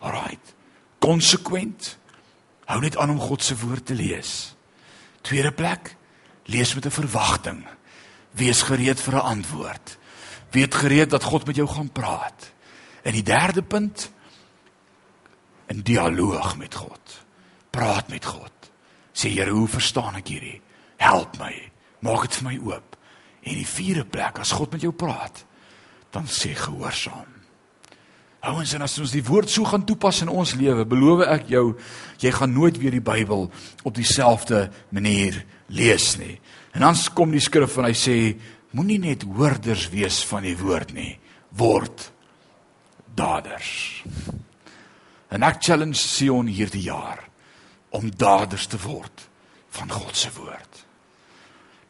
Alraight konsekwent. Hou net aan om God se woord te lees. Tweede plek, lees met 'n verwagting. Wees gereed vir 'n antwoord. Weet gereed dat God met jou gaan praat. En die derde punt, 'n dialoog met God. Praat met God. Sê Here, hoe verstaan ek hierdie? Help my. Maak dit vir my oop. En die vierde plek, as God met jou praat, dan sê gehoorsaam. Ouens, en as ons die woord so gaan toepas in ons lewe, beloof ek jou, jy gaan nooit weer die Bybel op dieselfde manier lees nie. En dan kom die skrif en hy sê, moenie net hoorders wees van die woord nie, word daders. En ek challenge Sion hierdie jaar om daders te word van God se woord.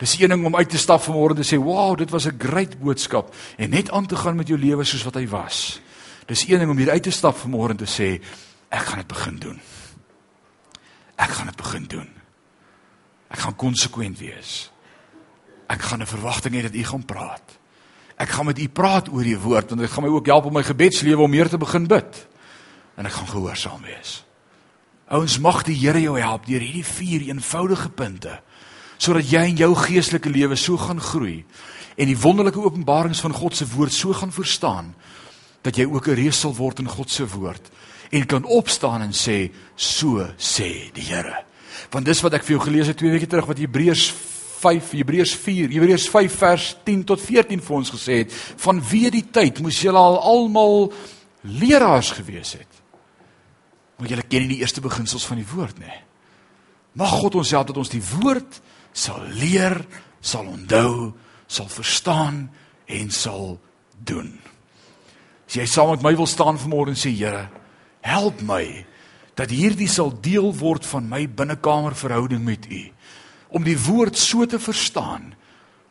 Dis een ding om uit te stap vanmôre en te sê, "Wow, dit was 'n great boodskap" en net aan te gaan met jou lewe soos wat hy was. Dis een ding om hier uit te stap vanmôre en te sê, "Ek gaan dit begin doen." Ek gaan dit begin doen. Ek gaan konsekwent wees. Ek gaan 'n verwagting hê dat u gaan praat. Ek gaan met u praat oor die woord want dit gaan my ook help om my gebedslewe om meer te begin bid. En ek gaan gehoorsaam wees. Ouens mag die Here jou help deur hierdie vier eenvoudige punte sodat jy in jou geestelike lewe so gaan groei en die wonderlike openbarings van God se woord so gaan verstaan dat jy ook 'n reus sal word in God se woord en kan opstaan en sê so sê die Here. Want dis wat ek vir jou gelees het 2 weke terug wat Hebreërs 5 Hebreërs 4 Hebreërs 5 vers 10 tot 14 vir ons gesê het van wie die tyd moes julle al almal leraars gewees het. Maar julle ken nie die eerste beginsels van die woord nie. Mag God ons help dat ons die woord sal leer, sal onthou, sal verstaan en sal doen. As jy saam met my wil staan vanmôre en sê Here, help my dat hierdie sal deel word van my binnekamer verhouding met U om die woord so te verstaan.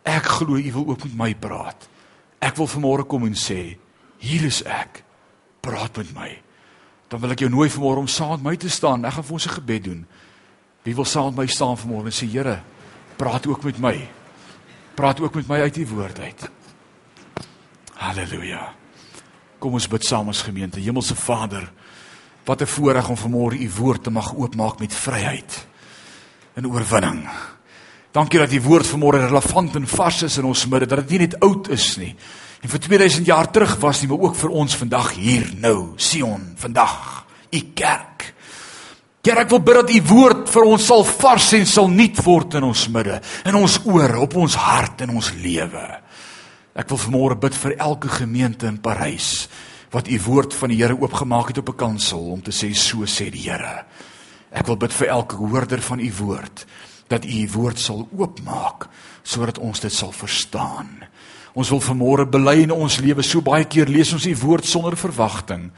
Ek glo U wil ook met my praat. Ek wil vanmôre kom en sê, hier is ek. Praat met my. Dan wil ek jou nooi vanmôre om saam met my te staan. Ek gaan vir ons 'n gebed doen. Wie wil saam met my staan vanmôre en sê, Here, praat ook met my. Praat ook met my uit die woord uit. Halleluja. Kom ons bid saam as gemeente. Hemelse Vader, wat 'n voorreg om vanmôre u woord te mag oopmaak met vryheid en oorwinning. Dankie dat die woord vanmôre relevant en vars is in ons midde, dat dit nie net oud is nie. En vir 2000 jaar terug was nie, maar ook vir ons vandag hier nou, Sion, vandag, u kerk. Here, ek wil bid dat u woord vir ons sal vars en sal nuut word in ons midde, in ons ore, op ons hart en ons lewe. Ek wil vanmôre bid vir elke gemeente in Parys wat u woord van die Here oopgemaak het op 'n kansel om te sê so sê die Here. Ek wil bid vir elke hoorder van u woord dat u woord sal oopmaak sodat ons dit sal verstaan. Ons wil vanmôre bely in ons lewe so baie keer lees ons u woord sonder verwagting.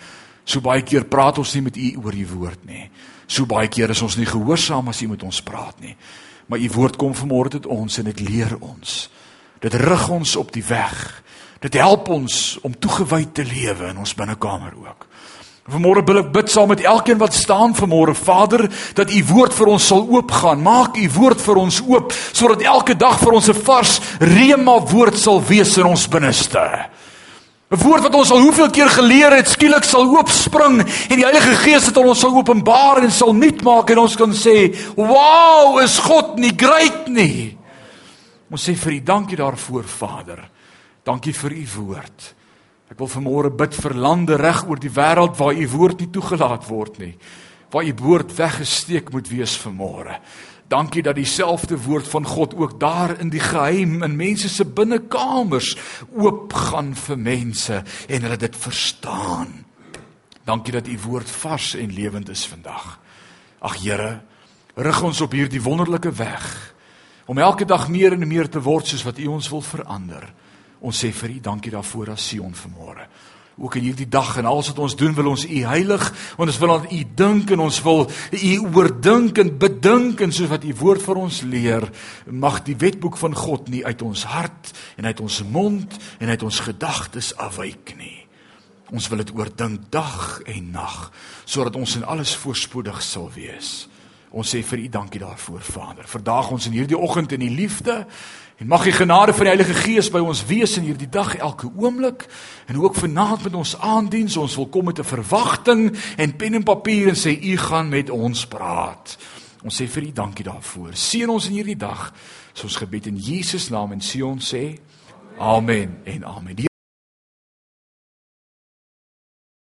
So baie keer praat ons nie met u oor die woord nie. So baie keer is ons nie gehoorsaam as u met ons praat nie. Maar u woord kom vanmôre tot ons en dit leer ons. Dit rig ons op die weg. Dit help ons om toegewy te lewe in ons binnekamer ook. Vanmôre wil ek bid saam met elkeen wat staan vanmôre Vader dat u woord vir ons sal oopgaan. Maak u woord vir ons oop sodat elke dag vir ons 'n vars rema woord sal wees in ons binneste. 'n Woord wat ons al hoeveel keer geleer het, skielik sal oopspring en die Heilige Gees het ons sal openbaar en sal nuut maak en ons kan sê, "Wow, is God nie great nie?" Ons sê vir U dankie daarvoor, Vader. Dankie vir U woord. Ek wil vanmôre bid vir lande reg oor die wêreld waar U woord nie toegelaat word nie. Waar U woord weggesteek moet wees vanmôre. Dankie dat dieselfde woord van God ook daar in die geheim in mense se binnekamers oop gaan vir mense en hulle dit verstaan. Dankie dat U woord vars en lewend is vandag. Ag Here, rig ons op hierdie wonderlike weg om elke dag meer en meer te word soos wat U ons wil verander. Ons sê vir U dankie daarvoor as Sion vanmôre. Ook in hierdie dag en alles wat ons doen wil ons U heilig en ons wil aan U dink en ons wil U oordink en bedink en soos wat U woord vir ons leer, mag die wetboek van God nie uit ons hart en uit ons mond en uit ons gedagtes afwyk nie. Ons wil dit oordink dag en nag sodat ons in alles voorspoedig sal wees. Ons sê vir U dankie daarvoor, Vader. Verdaag ons in hierdie oggend in U liefde en mag die genade van die Heilige Gees by ons wees in hierdie dag elke oomblik en ook vanaand met ons aandiens. Ons wil kom met 'n verwagting en pen en papier en sê U gaan met ons praat. Ons sê vir U dankie daarvoor. Seën ons in hierdie dag. Ons gebed in Jesus naam en sê ons sê amen en amen.